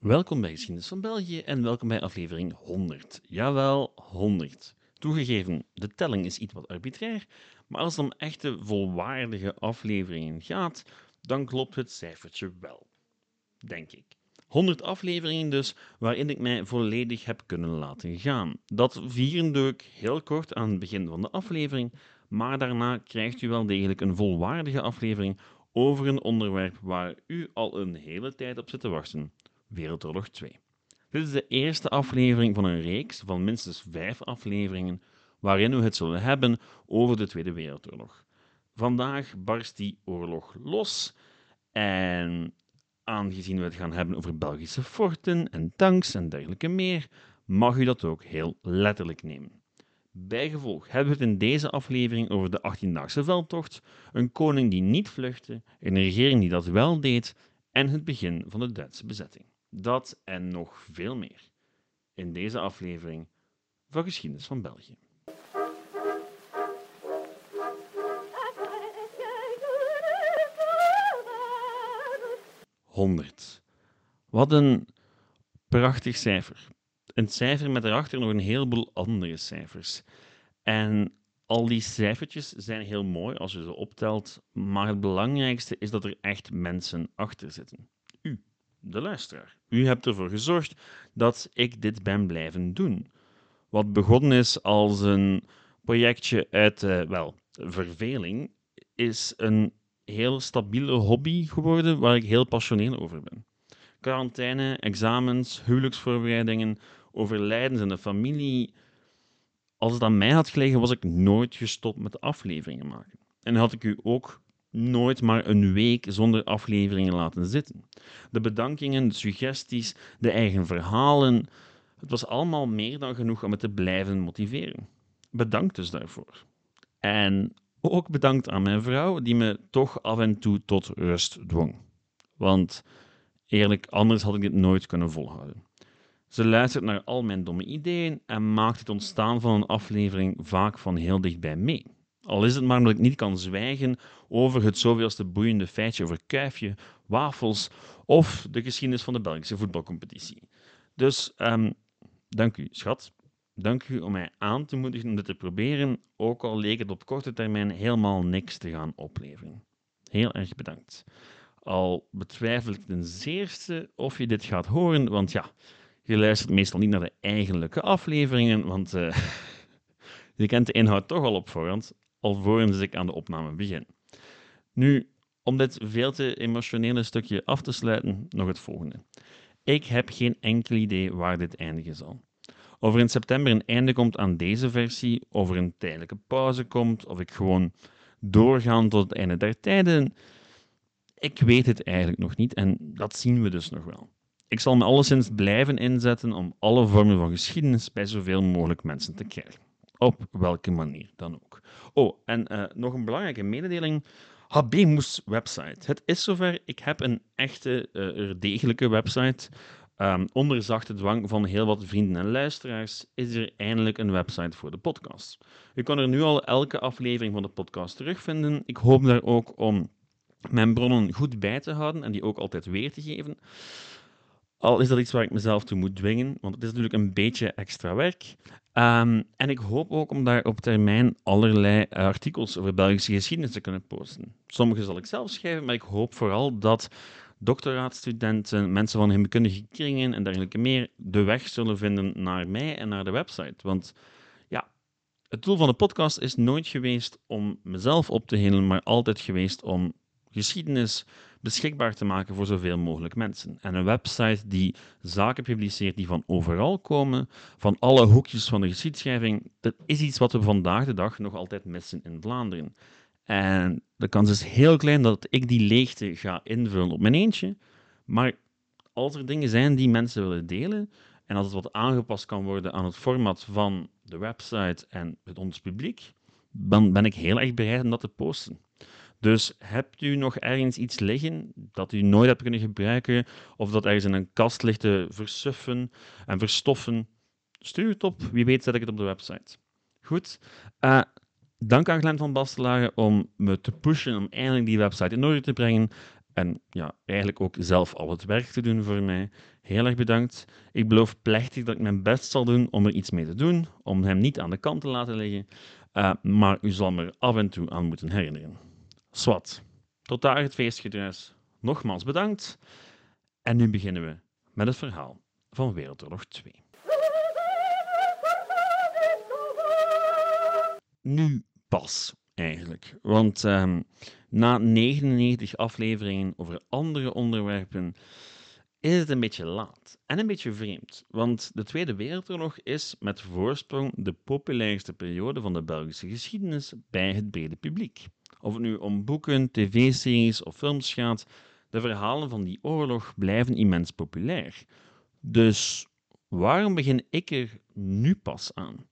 Welkom bij Geschiedenis van België en welkom bij aflevering 100. Jawel, 100. Toegegeven, de telling is iets wat arbitrair, maar als het om echte volwaardige afleveringen gaat, dan klopt het cijfertje wel. Denk ik. 100 afleveringen dus, waarin ik mij volledig heb kunnen laten gaan. Dat vieren doe ik heel kort aan het begin van de aflevering, maar daarna krijgt u wel degelijk een volwaardige aflevering over een onderwerp waar u al een hele tijd op zit te wachten. Wereldoorlog 2. Dit is de eerste aflevering van een reeks van minstens vijf afleveringen waarin we het zullen hebben over de Tweede Wereldoorlog. Vandaag barst die oorlog los en aangezien we het gaan hebben over Belgische forten en tanks en dergelijke meer, mag u dat ook heel letterlijk nemen. Bijgevolg hebben we het in deze aflevering over de 18-daagse veldtocht, een koning die niet vluchtte, een regering die dat wel deed en het begin van de Duitse bezetting. Dat en nog veel meer in deze aflevering van Geschiedenis van België. Honderd. Wat een prachtig cijfer. Een cijfer met erachter nog een heleboel andere cijfers. En al die cijfertjes zijn heel mooi als je ze optelt, maar het belangrijkste is dat er echt mensen achter zitten. De luisteraar. U hebt ervoor gezorgd dat ik dit ben blijven doen. Wat begonnen is als een projectje uit, uh, wel, verveling, is een heel stabiele hobby geworden waar ik heel passioneel over ben. Quarantaine, examens, huwelijksvoorbereidingen, overlijdens in de familie. Als het aan mij had gelegen, was ik nooit gestopt met afleveringen maken. En had ik u ook nooit maar een week zonder afleveringen laten zitten. De bedankingen, de suggesties, de eigen verhalen, het was allemaal meer dan genoeg om me te blijven motiveren. Bedankt dus daarvoor. En ook bedankt aan mijn vrouw, die me toch af en toe tot rust dwong. Want eerlijk, anders had ik dit nooit kunnen volhouden. Ze luistert naar al mijn domme ideeën en maakt het ontstaan van een aflevering vaak van heel dichtbij mee. Al is het maar omdat ik niet kan zwijgen over het zoveelste boeiende feitje over kuifje, wafels of de geschiedenis van de Belgische voetbalcompetitie. Dus um, dank u, schat. Dank u om mij aan te moedigen om dit te proberen, ook al leek het op korte termijn helemaal niks te gaan opleveren. Heel erg bedankt. Al betwijfel ik ten zeerste of je dit gaat horen, want ja, je luistert meestal niet naar de eigenlijke afleveringen, want uh, je kent de inhoud toch al op voorhand, alvorens ik aan de opname begin. Nu, om dit veel te emotionele stukje af te sluiten, nog het volgende. Ik heb geen enkel idee waar dit eindigen zal. Of er in september een einde komt aan deze versie, of er een tijdelijke pauze komt, of ik gewoon doorgaan tot het einde der tijden. Ik weet het eigenlijk nog niet en dat zien we dus nog wel. Ik zal me alleszins blijven inzetten om alle vormen van geschiedenis bij zoveel mogelijk mensen te krijgen. Op welke manier dan ook. Oh, en uh, nog een belangrijke mededeling. HB website. Het is zover. Ik heb een echte, uh, degelijke website. Um, onder zachte dwang van heel wat vrienden en luisteraars is er eindelijk een website voor de podcast. U kan er nu al elke aflevering van de podcast terugvinden. Ik hoop daar ook om mijn bronnen goed bij te houden en die ook altijd weer te geven. Al is dat iets waar ik mezelf toe moet dwingen, want het is natuurlijk een beetje extra werk. Um, en ik hoop ook om daar op termijn allerlei artikels over Belgische geschiedenis te kunnen posten. Sommige zal ik zelf schrijven, maar ik hoop vooral dat doctoraatstudenten, mensen van heemkundige kringen en dergelijke meer de weg zullen vinden naar mij en naar de website. Want ja, het doel van de podcast is nooit geweest om mezelf op te helen, maar altijd geweest om geschiedenis beschikbaar te maken voor zoveel mogelijk mensen. En een website die zaken publiceert die van overal komen, van alle hoekjes van de geschiedschrijving, dat is iets wat we vandaag de dag nog altijd missen in Vlaanderen. En de kans is heel klein dat ik die leegte ga invullen op mijn eentje. Maar als er dingen zijn die mensen willen delen, en als het wat aangepast kan worden aan het format van de website en het ons publiek, dan ben ik heel erg bereid om dat te posten. Dus hebt u nog ergens iets liggen dat u nooit hebt kunnen gebruiken, of dat ergens in een kast ligt te versuffen en verstoffen, stuur het op. Wie weet zet ik het op de website. Goed. Uh, dank aan Glenn van Bastelaren om me te pushen om eindelijk die website in orde te brengen. En ja, eigenlijk ook zelf al het werk te doen voor mij. Heel erg bedankt. Ik beloof plechtig dat ik mijn best zal doen om er iets mee te doen, om hem niet aan de kant te laten liggen. Uh, maar u zal me er af en toe aan moeten herinneren. Swat. Tot daar het feestgedruis. Nogmaals bedankt. En nu beginnen we met het verhaal van Wereldoorlog 2. Nu pas, eigenlijk. Want um, na 99 afleveringen over andere onderwerpen is het een beetje laat en een beetje vreemd. Want de Tweede Wereldoorlog is met voorsprong de populairste periode van de Belgische geschiedenis bij het brede publiek. Of het nu om boeken, tv-series of films gaat, de verhalen van die oorlog blijven immens populair. Dus waarom begin ik er nu pas aan?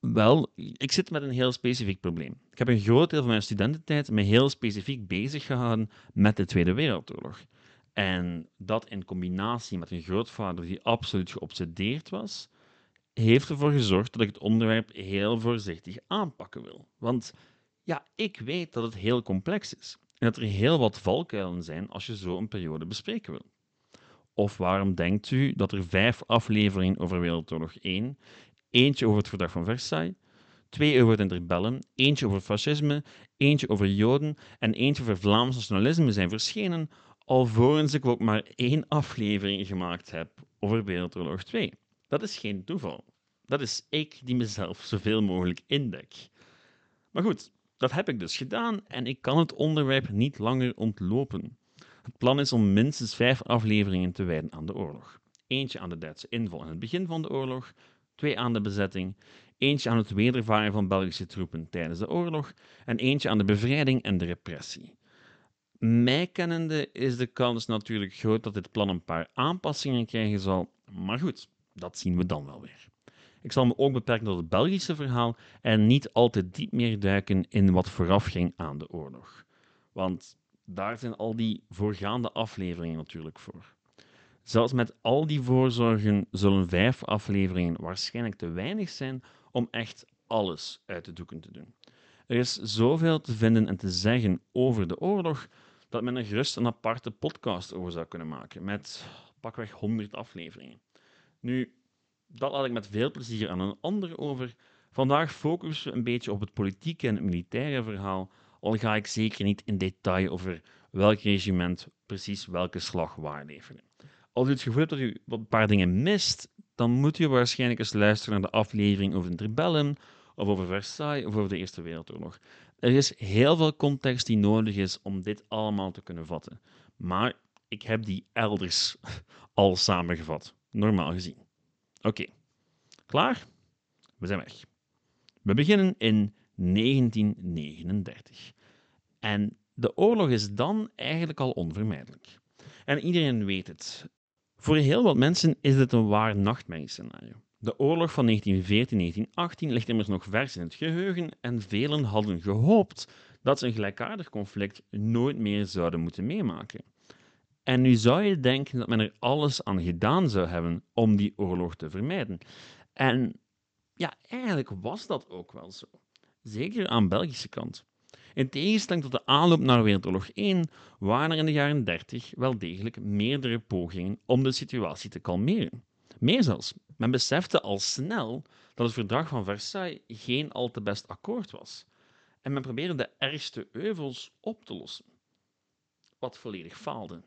Wel, ik zit met een heel specifiek probleem. Ik heb een groot deel van mijn studententijd me heel specifiek bezig gehouden met de Tweede Wereldoorlog. En dat in combinatie met een grootvader die absoluut geobsedeerd was, heeft ervoor gezorgd dat ik het onderwerp heel voorzichtig aanpakken wil. Want ja, ik weet dat het heel complex is en dat er heel wat valkuilen zijn als je zo een periode bespreken wil. Of waarom denkt u dat er vijf afleveringen over Wereldoorlog 1, eentje over het Verdrag van Versailles, twee over het interbellum, eentje over fascisme, eentje over Joden en eentje over Vlaams nationalisme zijn verschenen, alvorens ik ook maar één aflevering gemaakt heb over Wereldoorlog 2. Dat is geen toeval. Dat is ik die mezelf zoveel mogelijk indek. Maar goed, dat heb ik dus gedaan en ik kan het onderwerp niet langer ontlopen. Het plan is om minstens vijf afleveringen te wijden aan de oorlog. Eentje aan de Duitse inval in het begin van de oorlog, twee aan de bezetting, eentje aan het wedervaren van Belgische troepen tijdens de oorlog en eentje aan de bevrijding en de repressie. Mij kennende is de kans natuurlijk groot dat dit plan een paar aanpassingen krijgen zal, maar goed, dat zien we dan wel weer. Ik zal me ook beperken tot het Belgische verhaal en niet al te diep meer duiken in wat voorafging aan de oorlog. Want daar zijn al die voorgaande afleveringen natuurlijk voor. Zelfs met al die voorzorgen zullen vijf afleveringen waarschijnlijk te weinig zijn om echt alles uit de doeken te doen. Er is zoveel te vinden en te zeggen over de oorlog dat men er gerust een aparte podcast over zou kunnen maken, met pakweg 100 afleveringen. Nu, dat laat ik met veel plezier aan een ander over. Vandaag focussen we een beetje op het politieke en militaire verhaal, al ga ik zeker niet in detail over welk regiment precies welke slag waarleverde. Als u het gevoel hebt dat u een paar dingen mist, dan moet u waarschijnlijk eens luisteren naar de aflevering over de rebellen, of over Versailles, of over de Eerste Wereldoorlog. Er is heel veel context die nodig is om dit allemaal te kunnen vatten. Maar ik heb die elders al samengevat, normaal gezien. Oké, klaar? We zijn weg. We beginnen in 1939. En de oorlog is dan eigenlijk al onvermijdelijk. En iedereen weet het. Voor heel wat mensen is dit een waar nachtmerriescenario. De oorlog van 1914-1918 ligt immers nog vers in het geheugen en velen hadden gehoopt dat ze een gelijkaardig conflict nooit meer zouden moeten meemaken. En nu zou je denken dat men er alles aan gedaan zou hebben om die oorlog te vermijden. En ja, eigenlijk was dat ook wel zo. Zeker aan Belgische kant. In tegenstelling tot de aanloop naar Wereldoorlog 1 waren er in de jaren 30 wel degelijk meerdere pogingen om de situatie te kalmeren. Meer zelfs, men besefte al snel dat het verdrag van Versailles geen al te best akkoord was. En men probeerde de ergste euvels op te lossen. Wat volledig faalde.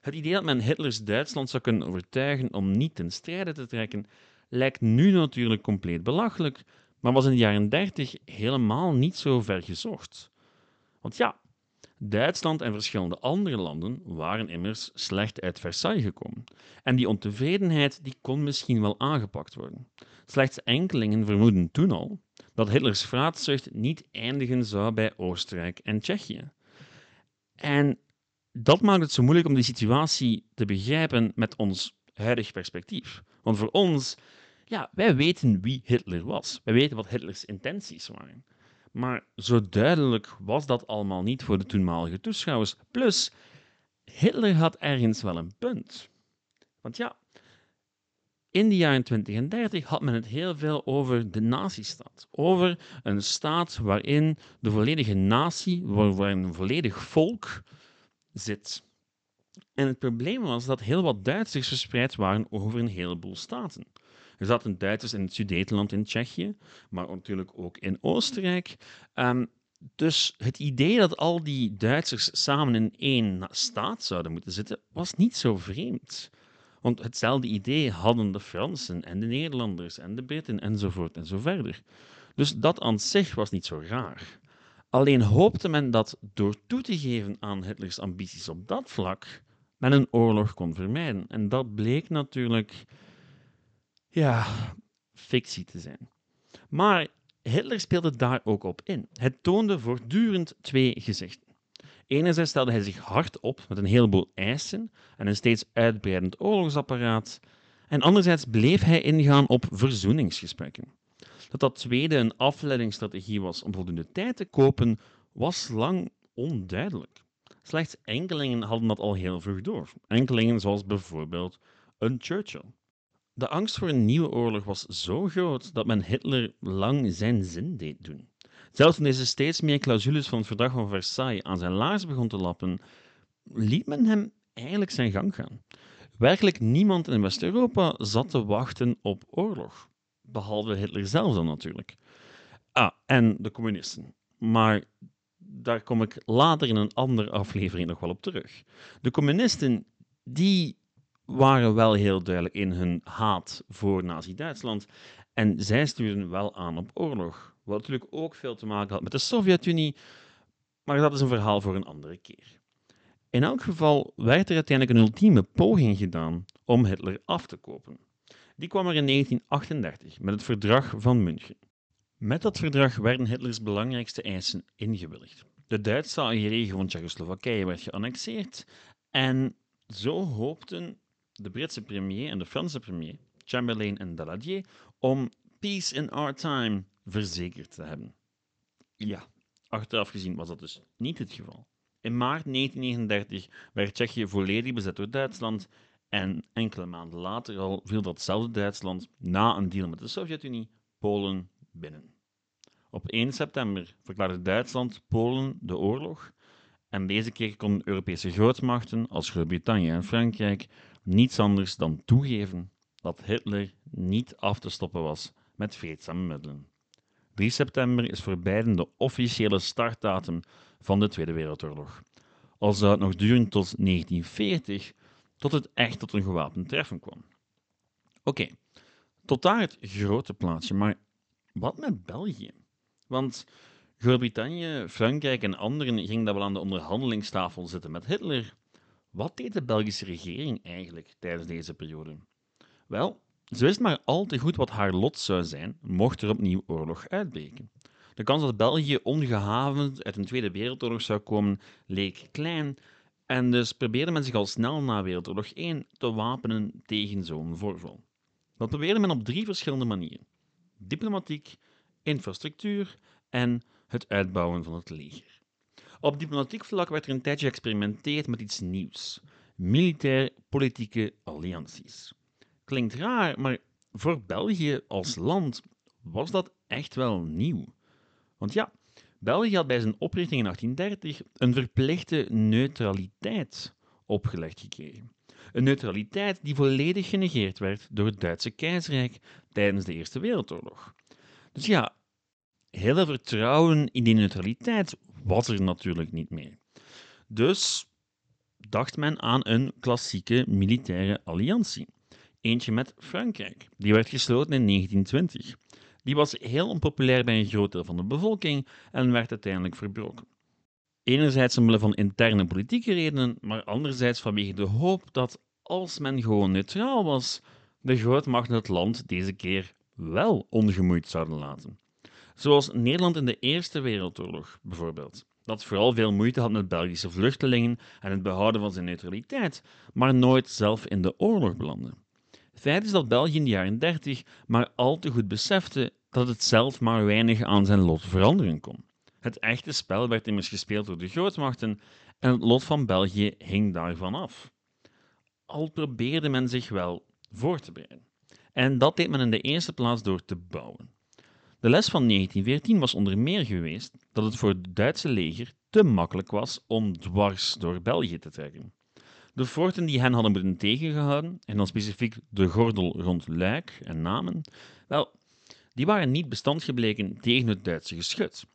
Het idee dat men Hitlers Duitsland zou kunnen overtuigen om niet ten strijde te trekken, lijkt nu natuurlijk compleet belachelijk, maar was in de jaren 30 helemaal niet zo ver gezocht. Want ja, Duitsland en verschillende andere landen waren immers slecht uit Versailles gekomen. En die ontevredenheid die kon misschien wel aangepakt worden. Slechts enkelingen vermoeden toen al dat Hitlers vraatzucht niet eindigen zou bij Oostenrijk en Tsjechië. En dat maakt het zo moeilijk om die situatie te begrijpen met ons huidig perspectief. Want voor ons, ja, wij weten wie Hitler was. Wij weten wat Hitlers intenties waren. Maar zo duidelijk was dat allemaal niet voor de toenmalige toeschouwers. Plus, Hitler had ergens wel een punt. Want ja, in de jaren 20 en 30 had men het heel veel over de nazistaat. Over een staat waarin de volledige natie, waarin een volledig volk zit. En het probleem was dat heel wat Duitsers verspreid waren over een heleboel staten. Er zaten Duitsers in het Sudetenland in Tsjechië, maar natuurlijk ook in Oostenrijk. Um, dus het idee dat al die Duitsers samen in één staat zouden moeten zitten, was niet zo vreemd. Want hetzelfde idee hadden de Fransen en de Nederlanders en de Britten enzovoort en zo verder. Dus dat aan zich was niet zo raar. Alleen hoopte men dat door toe te geven aan Hitlers ambities op dat vlak, men een oorlog kon vermijden. En dat bleek natuurlijk, ja, fictie te zijn. Maar Hitler speelde daar ook op in. Het toonde voortdurend twee gezichten. Enerzijds stelde hij zich hard op met een heleboel eisen en een steeds uitbreidend oorlogsapparaat, en anderzijds bleef hij ingaan op verzoeningsgesprekken. Dat dat tweede een afleidingsstrategie was om voldoende tijd te kopen, was lang onduidelijk. Slechts enkelingen hadden dat al heel vroeg door. Enkelingen zoals bijvoorbeeld een Churchill. De angst voor een nieuwe oorlog was zo groot dat men Hitler lang zijn zin deed doen. Zelfs toen deze steeds meer clausules van het verdrag van Versailles aan zijn laars begon te lappen, liet men hem eigenlijk zijn gang gaan. Werkelijk niemand in West-Europa zat te wachten op oorlog. Behalve Hitler zelf dan natuurlijk. Ah, en de communisten. Maar daar kom ik later in een andere aflevering nog wel op terug. De communisten, die waren wel heel duidelijk in hun haat voor Nazi-Duitsland. En zij stuurden wel aan op oorlog. Wat natuurlijk ook veel te maken had met de Sovjet-Unie, maar dat is een verhaal voor een andere keer. In elk geval werd er uiteindelijk een ultieme poging gedaan om Hitler af te kopen. Die kwam er in 1938 met het Verdrag van München. Met dat verdrag werden Hitlers belangrijkste eisen ingewilligd. De Duitse regio van Tsjechoslowakije werd geannexeerd en zo hoopten de Britse premier en de Franse premier, Chamberlain en Daladier, om peace in our time verzekerd te hebben. Ja, achteraf gezien was dat dus niet het geval. In maart 1939 werd Tsjechië volledig bezet door Duitsland en enkele maanden later al viel datzelfde Duitsland na een deal met de Sovjet-Unie Polen binnen. Op 1 september verklaarde Duitsland Polen de oorlog en deze keer konden Europese grootmachten als Groot-Brittannië en Frankrijk niets anders dan toegeven dat Hitler niet af te stoppen was met vreedzame middelen. 3 september is voor beiden de officiële startdatum van de Tweede Wereldoorlog. Al zou het nog duren tot 1940, tot het echt tot een gewapend treffen kwam. Oké, tot daar het grote plaatsje, maar wat met België? Want Groot-Brittannië, Frankrijk en anderen gingen dat wel aan de onderhandelingstafel zitten met Hitler. Wat deed de Belgische regering eigenlijk tijdens deze periode? Wel, ze wist maar al te goed wat haar lot zou zijn mocht er opnieuw oorlog uitbreken. De kans dat België ongehavend uit een Tweede Wereldoorlog zou komen leek klein, en dus probeerde men zich al snel na Wereldoorlog 1 te wapenen tegen zo'n voorval. Dat probeerde men op drie verschillende manieren: diplomatiek, infrastructuur en het uitbouwen van het leger. Op diplomatiek vlak werd er een tijdje geëxperimenteerd met iets nieuws: militair-politieke allianties. Klinkt raar, maar voor België als land was dat echt wel nieuw. Want ja, België had bij zijn oprichting in 1830 een verplichte neutraliteit opgelegd gekregen. Een neutraliteit die volledig genegeerd werd door het Duitse keizerrijk tijdens de Eerste Wereldoorlog. Dus ja, heel veel vertrouwen in die neutraliteit was er natuurlijk niet meer. Dus dacht men aan een klassieke militaire alliantie. Eentje met Frankrijk. Die werd gesloten in 1920. Die was heel onpopulair bij een groot deel van de bevolking en werd uiteindelijk verbroken. Enerzijds omwille van interne politieke redenen, maar anderzijds vanwege de hoop dat als men gewoon neutraal was, de grootmachten het land deze keer wel ongemoeid zouden laten. Zoals Nederland in de Eerste Wereldoorlog bijvoorbeeld, dat vooral veel moeite had met Belgische vluchtelingen en het behouden van zijn neutraliteit, maar nooit zelf in de oorlog belandde. Feit is dat België in de jaren 30 maar al te goed besefte dat het zelf maar weinig aan zijn lot veranderen kon. Het echte spel werd immers gespeeld door de grootmachten en het lot van België hing daarvan af. Al probeerde men zich wel voor te bereiden. En dat deed men in de eerste plaats door te bouwen. De les van 1914 was onder meer geweest dat het voor het Duitse leger te makkelijk was om dwars door België te trekken. De forten die hen hadden moeten tegengehouden, en dan specifiek de gordel rond Luik en Namen, wel, die waren niet bestand gebleken tegen het Duitse geschut.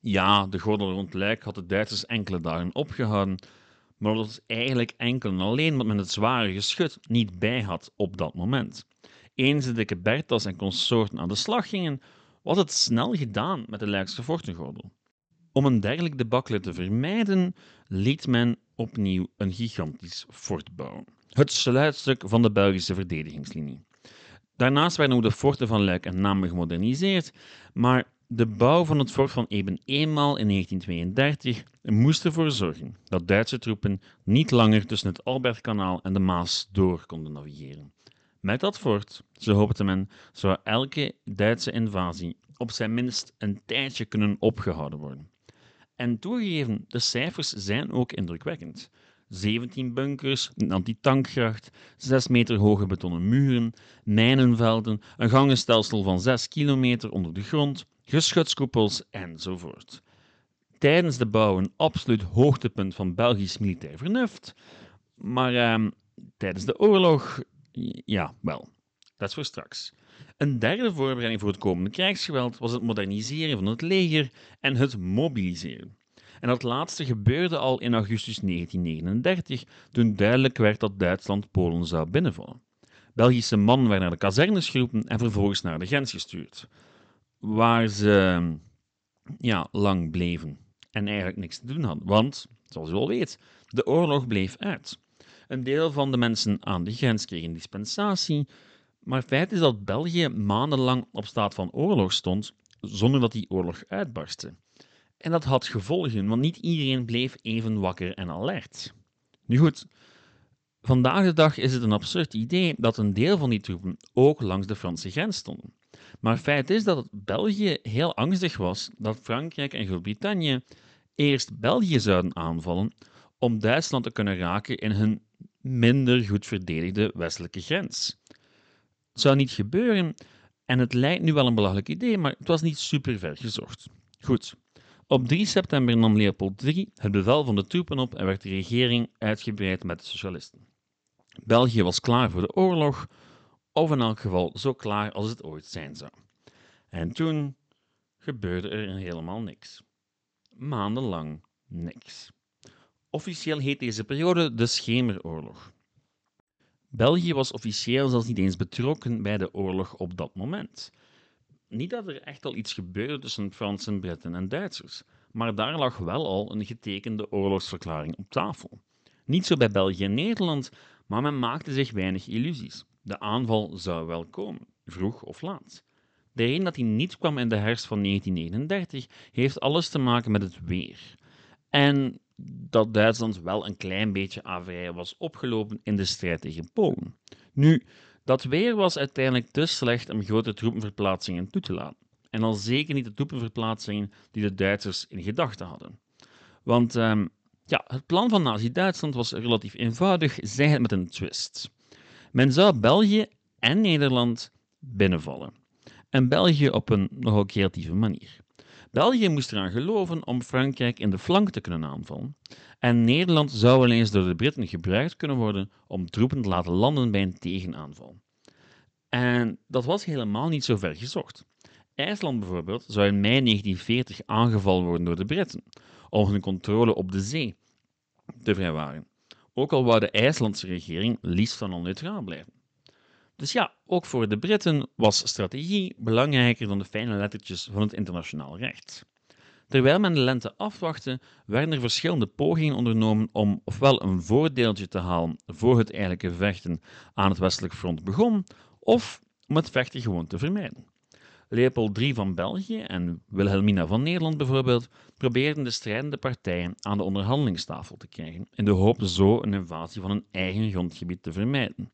Ja, de gordel rond Luik had de Duitsers enkele dagen opgehouden, maar dat was eigenlijk enkel en alleen omdat men het zware geschut niet bij had op dat moment. Eens de dikke en consorten aan de slag gingen, was het snel gedaan met de Luikse fortengordel. Om een dergelijk debakkelen te vermijden, liet men opnieuw een gigantisch fort bouwen. Het sluitstuk van de Belgische verdedigingslinie. Daarnaast werden ook de forten van Luik en Namen gemoderniseerd, maar de bouw van het fort van Eben eenmaal in 1932 moest ervoor zorgen dat Duitse troepen niet langer tussen het Albertkanaal en de Maas door konden navigeren. Met dat fort, zo hoopte men, zou elke Duitse invasie op zijn minst een tijdje kunnen opgehouden worden. En toegegeven, de cijfers zijn ook indrukwekkend. 17 bunkers, een antitankgracht, 6 meter hoge betonnen muren, mijnenvelden, een gangenstelsel van 6 kilometer onder de grond, geschutskoepels enzovoort. Tijdens de bouw een absoluut hoogtepunt van Belgisch militair vernuft, maar eh, tijdens de oorlog, ja, wel, dat is voor straks. Een derde voorbereiding voor het komende krijgsgeweld was het moderniseren van het leger en het mobiliseren. En dat laatste gebeurde al in augustus 1939, toen duidelijk werd dat Duitsland Polen zou binnenvallen. Belgische mannen werden naar de kazernes geroepen en vervolgens naar de grens gestuurd, waar ze ja, lang bleven en eigenlijk niks te doen hadden. Want, zoals u al weet, de oorlog bleef uit. Een deel van de mensen aan de grens kregen dispensatie, maar feit is dat België maandenlang op staat van oorlog stond zonder dat die oorlog uitbarstte. En dat had gevolgen, want niet iedereen bleef even wakker en alert. Nu goed, vandaag de dag is het een absurd idee dat een deel van die troepen ook langs de Franse grens stonden. Maar feit is dat België heel angstig was dat Frankrijk en Groot-Brittannië eerst België zouden aanvallen om Duitsland te kunnen raken in hun minder goed verdedigde westelijke grens. Het zou niet gebeuren en het lijkt nu wel een belachelijk idee, maar het was niet super ver gezocht. Goed, op 3 september nam Leopold III het bevel van de troepen op en werd de regering uitgebreid met de socialisten. België was klaar voor de oorlog, of in elk geval zo klaar als het ooit zijn zou. En toen gebeurde er helemaal niks. Maandenlang niks. Officieel heet deze periode de Schemeroorlog. België was officieel zelfs niet eens betrokken bij de oorlog op dat moment. Niet dat er echt al iets gebeurde tussen Fransen, Britten en Duitsers, maar daar lag wel al een getekende oorlogsverklaring op tafel. Niet zo bij België en Nederland, maar men maakte zich weinig illusies. De aanval zou wel komen, vroeg of laat. De reden dat hij niet kwam in de herfst van 1939 heeft alles te maken met het weer. En dat Duitsland wel een klein beetje averij was opgelopen in de strijd tegen Polen. Nu, dat weer was uiteindelijk te slecht om grote troepenverplaatsingen toe te laten. En al zeker niet de troepenverplaatsingen die de Duitsers in gedachten hadden. Want ehm, ja, het plan van Nazi-Duitsland was relatief eenvoudig, zij het met een twist. Men zou België en Nederland binnenvallen. En België op een nogal creatieve manier. België moest eraan geloven om Frankrijk in de flank te kunnen aanvallen. En Nederland zou wel eens door de Britten gebruikt kunnen worden om troepen te laten landen bij een tegenaanval. En dat was helemaal niet zo ver gezocht. IJsland bijvoorbeeld zou in mei 1940 aangevallen worden door de Britten om hun controle op de zee te vrijwaren. Ook al wou de IJslandse regering liefst dan al neutraal blijven. Dus ja, ook voor de Britten was strategie belangrijker dan de fijne lettertjes van het internationaal recht. Terwijl men de lente afwachtte, werden er verschillende pogingen ondernomen om ofwel een voordeeltje te halen voor het eigenlijke vechten aan het westelijk front begon, of om het vechten gewoon te vermijden. Leopold III van België en Wilhelmina van Nederland bijvoorbeeld probeerden de strijdende partijen aan de onderhandelingstafel te krijgen, in de hoop zo een invasie van hun eigen grondgebied te vermijden.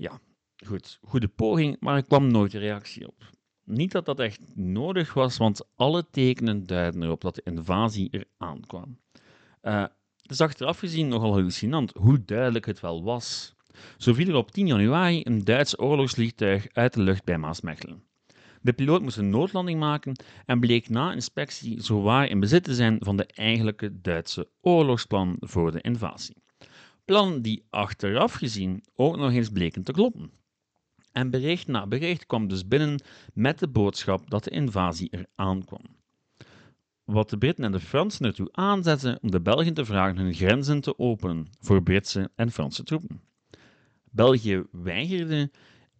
Ja, goed, goede poging, maar er kwam nooit een reactie op. Niet dat dat echt nodig was, want alle tekenen duiden erop dat de invasie eraan kwam. Het is achteraf gezien nogal hallucinant hoe duidelijk het wel was. Zo viel er op 10 januari een Duits oorlogsvliegtuig uit de lucht bij Maasmechelen. De piloot moest een noodlanding maken en bleek na inspectie zowaar in bezit te zijn van de eigenlijke Duitse oorlogsplan voor de invasie. Plannen die achteraf gezien ook nog eens bleken te kloppen. En bericht na bericht kwam dus binnen met de boodschap dat de invasie eraan kwam. Wat de Britten en de Fransen ertoe aanzetten om de Belgen te vragen hun grenzen te openen voor Britse en Franse troepen. België weigerde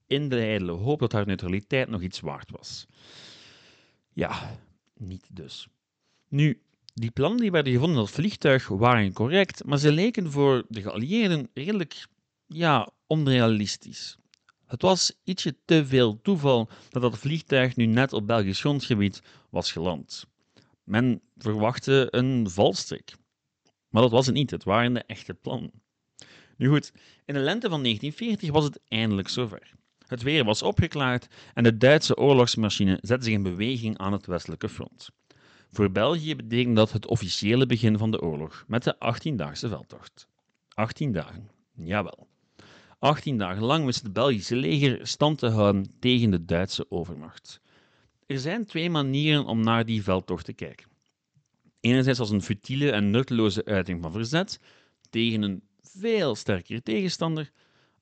in de ijdele hoop dat haar neutraliteit nog iets waard was. Ja, niet dus. Nu, die plannen die werden gevonden in dat vliegtuig waren correct, maar ze leken voor de geallieerden redelijk ja, onrealistisch. Het was ietsje te veel toeval dat dat vliegtuig nu net op Belgisch grondgebied was geland. Men verwachtte een valstrik. Maar dat was het niet, het waren de echte plannen. Nu goed, in de lente van 1940 was het eindelijk zover. Het weer was opgeklaard en de Duitse oorlogsmachine zette zich in beweging aan het westelijke front. Voor België betekende dat het officiële begin van de oorlog met de 18-daagse veldtocht. 18 dagen, jawel. 18 dagen lang wist het Belgische leger stand te houden tegen de Duitse overmacht. Er zijn twee manieren om naar die veldtocht te kijken. Enerzijds als een futiele en nutteloze uiting van verzet tegen een veel sterkere tegenstander,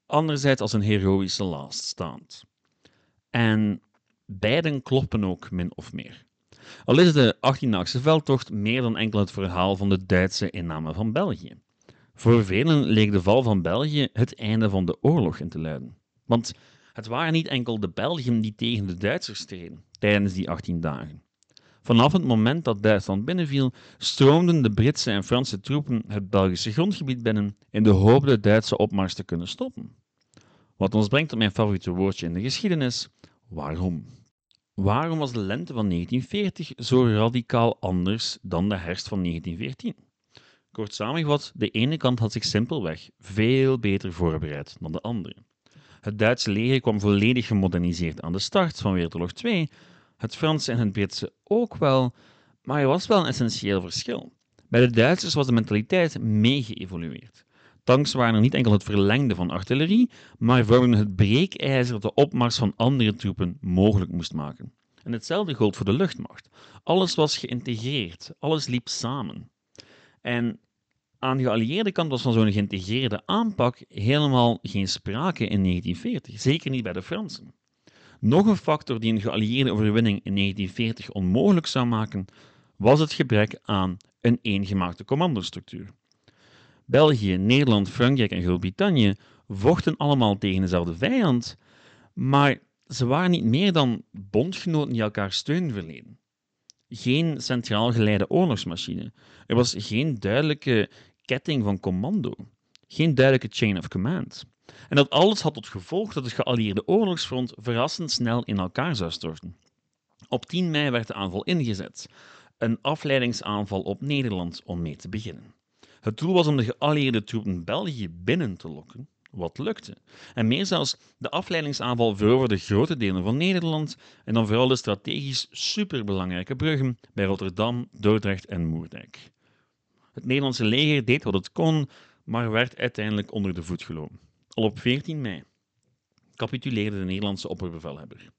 anderzijds als een heroïsche last stand. En beiden kloppen ook min of meer. Al is de 18-daagse veldtocht meer dan enkel het verhaal van de Duitse inname van België. Voor velen leek de val van België het einde van de oorlog in te luiden. Want het waren niet enkel de Belgen die tegen de Duitsers streden tijdens die 18 dagen. Vanaf het moment dat Duitsland binnenviel, stroomden de Britse en Franse troepen het Belgische grondgebied binnen in de hoop de Duitse opmars te kunnen stoppen. Wat ons brengt op mijn favoriete woordje in de geschiedenis: waarom? Waarom was de lente van 1940 zo radicaal anders dan de herfst van 1914? Kort samengevat, de ene kant had zich simpelweg veel beter voorbereid dan de andere. Het Duitse leger kwam volledig gemoderniseerd aan de start van Wereldoorlog 2, het Franse en het Britse ook wel, maar er was wel een essentieel verschil. Bij de Duitsers was de mentaliteit mee geëvolueerd. Tanks waren er niet enkel het verlengde van artillerie, maar vormden het breekijzer dat de opmars van andere troepen mogelijk moest maken. En hetzelfde gold voor de luchtmacht. Alles was geïntegreerd, alles liep samen. En aan de geallieerde kant was van zo'n geïntegreerde aanpak helemaal geen sprake in 1940, zeker niet bij de Fransen. Nog een factor die een geallieerde overwinning in 1940 onmogelijk zou maken, was het gebrek aan een eengemaakte commandostructuur. België, Nederland, Frankrijk en Groot-Brittannië vochten allemaal tegen dezelfde vijand, maar ze waren niet meer dan bondgenoten die elkaar steun verleden. Geen centraal geleide oorlogsmachine. Er was geen duidelijke ketting van commando. Geen duidelijke chain of command. En dat alles had tot gevolg dat het geallieerde oorlogsfront verrassend snel in elkaar zou storten. Op 10 mei werd de aanval ingezet, een afleidingsaanval op Nederland om mee te beginnen. Het doel was om de geallieerde troepen België binnen te lokken, wat lukte. En meer zelfs, de afleidingsaanval veroverde grote delen van Nederland en dan vooral de strategisch superbelangrijke bruggen bij Rotterdam, Dordrecht en Moerdijk. Het Nederlandse leger deed wat het kon, maar werd uiteindelijk onder de voet gelopen. Al op 14 mei capituleerde de Nederlandse opperbevelhebber.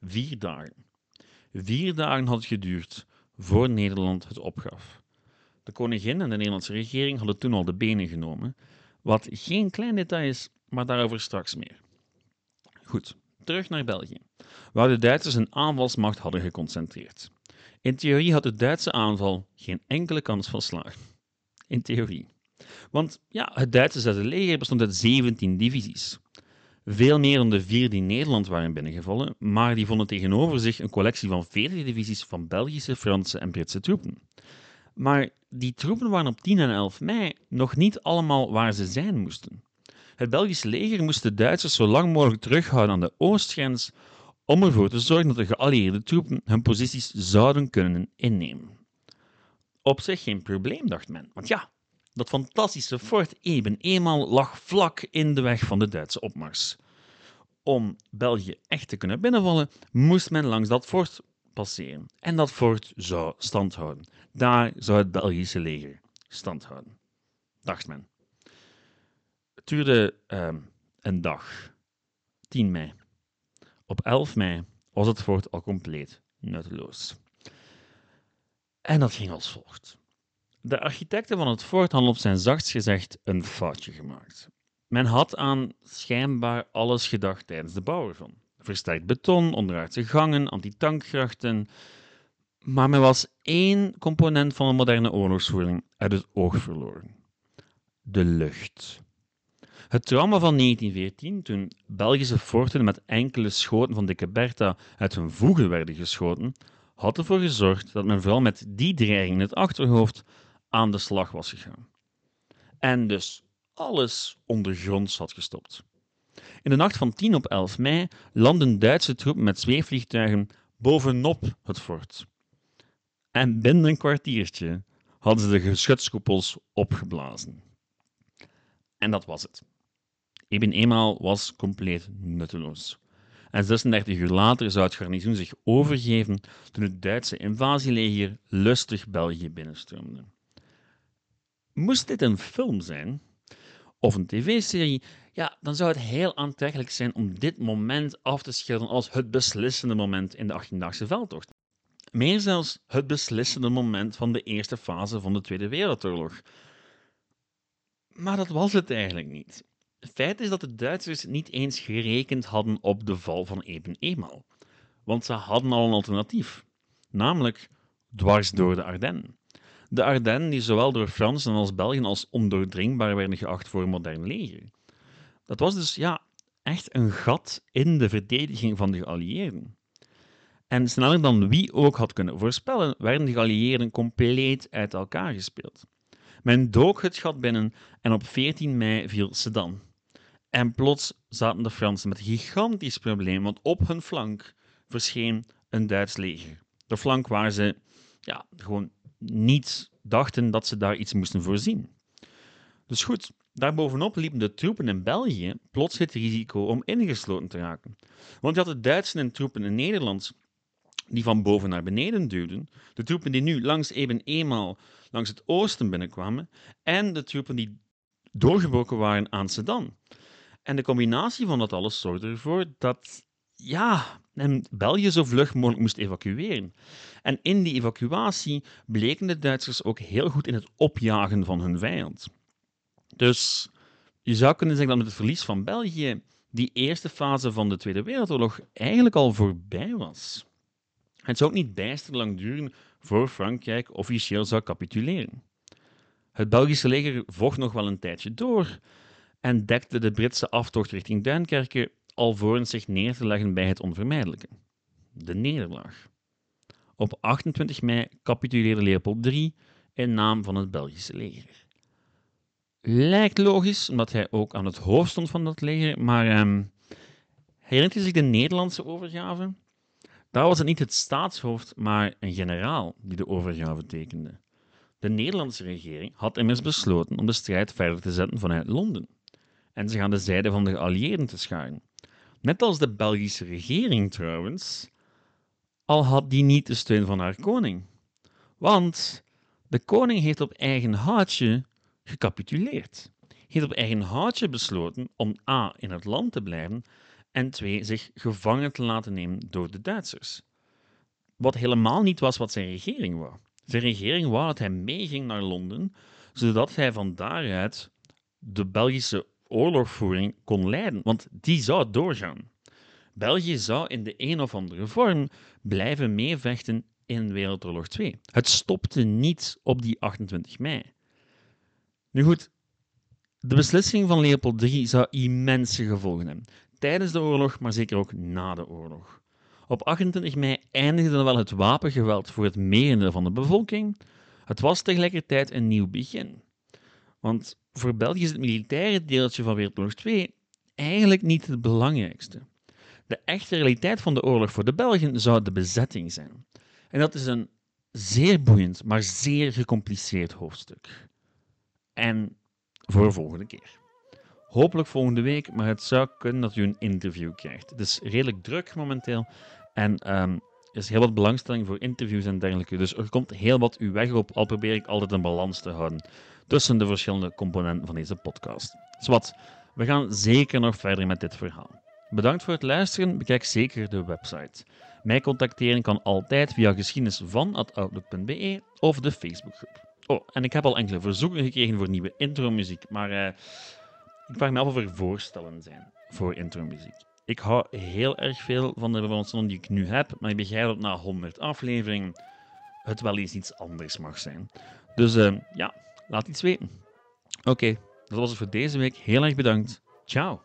Vier dagen. Vier dagen had het geduurd voor Nederland het opgaf. De koningin en de Nederlandse regering hadden toen al de benen genomen, wat geen klein detail is, maar daarover straks meer. Goed, terug naar België, waar de Duitsers een aanvalsmacht hadden geconcentreerd. In theorie had de Duitse aanval geen enkele kans van slagen. In theorie. Want ja, het Duitse Zesde leger bestond uit 17 divisies. Veel meer dan de vier die Nederland waren binnengevallen, maar die vonden tegenover zich een collectie van 40 divisies van Belgische, Franse en Britse troepen. Maar die troepen waren op 10 en 11 mei nog niet allemaal waar ze zijn moesten. Het Belgische leger moest de Duitsers zo lang mogelijk terughouden aan de oostgrens om ervoor te zorgen dat de geallieerde troepen hun posities zouden kunnen innemen. Op zich geen probleem, dacht men, want ja, dat fantastische Fort Eben eenmaal lag vlak in de weg van de Duitse opmars. Om België echt te kunnen binnenvallen, moest men langs dat fort passeren. En dat fort zou stand houden. Daar zou het Belgische leger stand houden, dacht men. Het duurde uh, een dag, 10 mei. Op 11 mei was het fort al compleet nutteloos. En dat ging als volgt. De architecten van het fort hadden op zijn zachtst gezegd een foutje gemaakt. Men had aan schijnbaar alles gedacht tijdens de bouw ervan. Versterkt beton, onderaardse gangen, antitankgrachten. Maar men was één component van een moderne oorlogsvoering uit het oog verloren. De lucht. Het trauma van 1914, toen Belgische forten met enkele schoten van Dikke Bertha uit hun voegen werden geschoten, had ervoor gezorgd dat men vooral met die dreiging in het achterhoofd aan de slag was gegaan. En dus alles ondergronds had gestopt. In de nacht van 10 op 11 mei landden Duitse troepen met zweefvliegtuigen bovenop het fort. En binnen een kwartiertje hadden ze de geschutskoepels opgeblazen. En dat was het. Eenmaal was compleet nutteloos. En 36 uur later zou het garnizoen zich overgeven toen het Duitse invasieleger lustig België binnenstroomde. Moest dit een film zijn, of een tv-serie, ja, dan zou het heel aantrekkelijk zijn om dit moment af te schilderen als het beslissende moment in de 18-daagse veldtocht. Meer zelfs het beslissende moment van de eerste fase van de Tweede Wereldoorlog. Maar dat was het eigenlijk niet. Het feit is dat de Duitsers niet eens gerekend hadden op de val van Eben eenmaal. Want ze hadden al een alternatief, namelijk dwars door de Ardennen. De Ardennen die zowel door Fransen als Belgen als ondoordringbaar werden geacht voor een modern leger. Dat was dus ja, echt een gat in de verdediging van de geallieerden. En sneller dan wie ook had kunnen voorspellen, werden de geallieerden compleet uit elkaar gespeeld. Men dook het gat binnen en op 14 mei viel Sedan. En plots zaten de Fransen met een gigantisch probleem, want op hun flank verscheen een Duits leger. De flank waar ze ja, gewoon niet dachten dat ze daar iets moesten voorzien. Dus goed, daarbovenop liepen de troepen in België plots het risico om ingesloten te raken. Want je had de Duitse en troepen in Nederland die van boven naar beneden duwden, de troepen die nu langs even eenmaal langs het oosten binnenkwamen, en de troepen die doorgebroken waren aan Sedan. En de combinatie van dat alles zorgde ervoor dat ja, en België zo vlug mogelijk moest evacueren. En in die evacuatie bleken de Duitsers ook heel goed in het opjagen van hun vijand. Dus je zou kunnen zeggen dat met het verlies van België die eerste fase van de Tweede Wereldoorlog eigenlijk al voorbij was. Het zou ook niet bijster lang duren voor Frankrijk officieel zou capituleren. Het Belgische leger vocht nog wel een tijdje door en dekte de Britse aftocht richting Duinkerke alvorens zich neer te leggen bij het onvermijdelijke: de nederlaag. Op 28 mei capituleerde Leopold III in naam van het Belgische leger. Lijkt logisch, omdat hij ook aan het hoofd stond van dat leger, maar um, herinnert u zich de Nederlandse overgave? Daar was het niet het staatshoofd, maar een generaal die de overgave tekende. De Nederlandse regering had immers besloten om de strijd verder te zetten vanuit Londen en zich aan de zijde van de geallieerden te scharen. Net als de Belgische regering trouwens, al had die niet de steun van haar koning. Want de koning heeft op eigen houtje gecapituleerd. Heeft op eigen houtje besloten om A. in het land te blijven en 2. zich gevangen te laten nemen door de Duitsers. Wat helemaal niet was wat zijn regering wou. Zijn regering wou dat hij meeging naar Londen, zodat hij van daaruit de Belgische oorlogvoering kon leiden, want die zou doorgaan. België zou in de een of andere vorm blijven meevechten in Wereldoorlog 2. Het stopte niet op die 28 mei. Nu goed, de beslissing van Leopold III zou immense gevolgen hebben. Tijdens de oorlog, maar zeker ook na de oorlog. Op 28 mei eindigde dan wel het wapengeweld voor het merendeel van de bevolking. Het was tegelijkertijd een nieuw begin. Want voor België is het militaire deeltje van Wereldoorlog 2 eigenlijk niet het belangrijkste. De echte realiteit van de oorlog voor de Belgen zou de bezetting zijn. En dat is een zeer boeiend, maar zeer gecompliceerd hoofdstuk. En voor de volgende keer. Hopelijk volgende week, maar het zou kunnen dat u een interview krijgt. Het is redelijk druk momenteel en er is heel wat belangstelling voor interviews en dergelijke. Dus er komt heel wat uw weg op, al probeer ik altijd een balans te houden tussen de verschillende componenten van deze podcast. Zwat, we gaan zeker nog verder met dit verhaal. Bedankt voor het luisteren. Bekijk zeker de website. Mij contacteren kan altijd via geschiedenisvan.outlook.be of de Facebookgroep. Oh, en ik heb al enkele verzoeken gekregen voor nieuwe intromuziek, maar uh, ik vraag me af of er voorstellen zijn voor intromuziek. Ik hou heel erg veel van de bewoonstellen die ik nu heb, maar ik begrijp dat na 100 afleveringen het wel eens iets anders mag zijn. Dus uh, ja, laat iets weten. Oké, dat was het voor deze week. Heel erg bedankt. Ciao.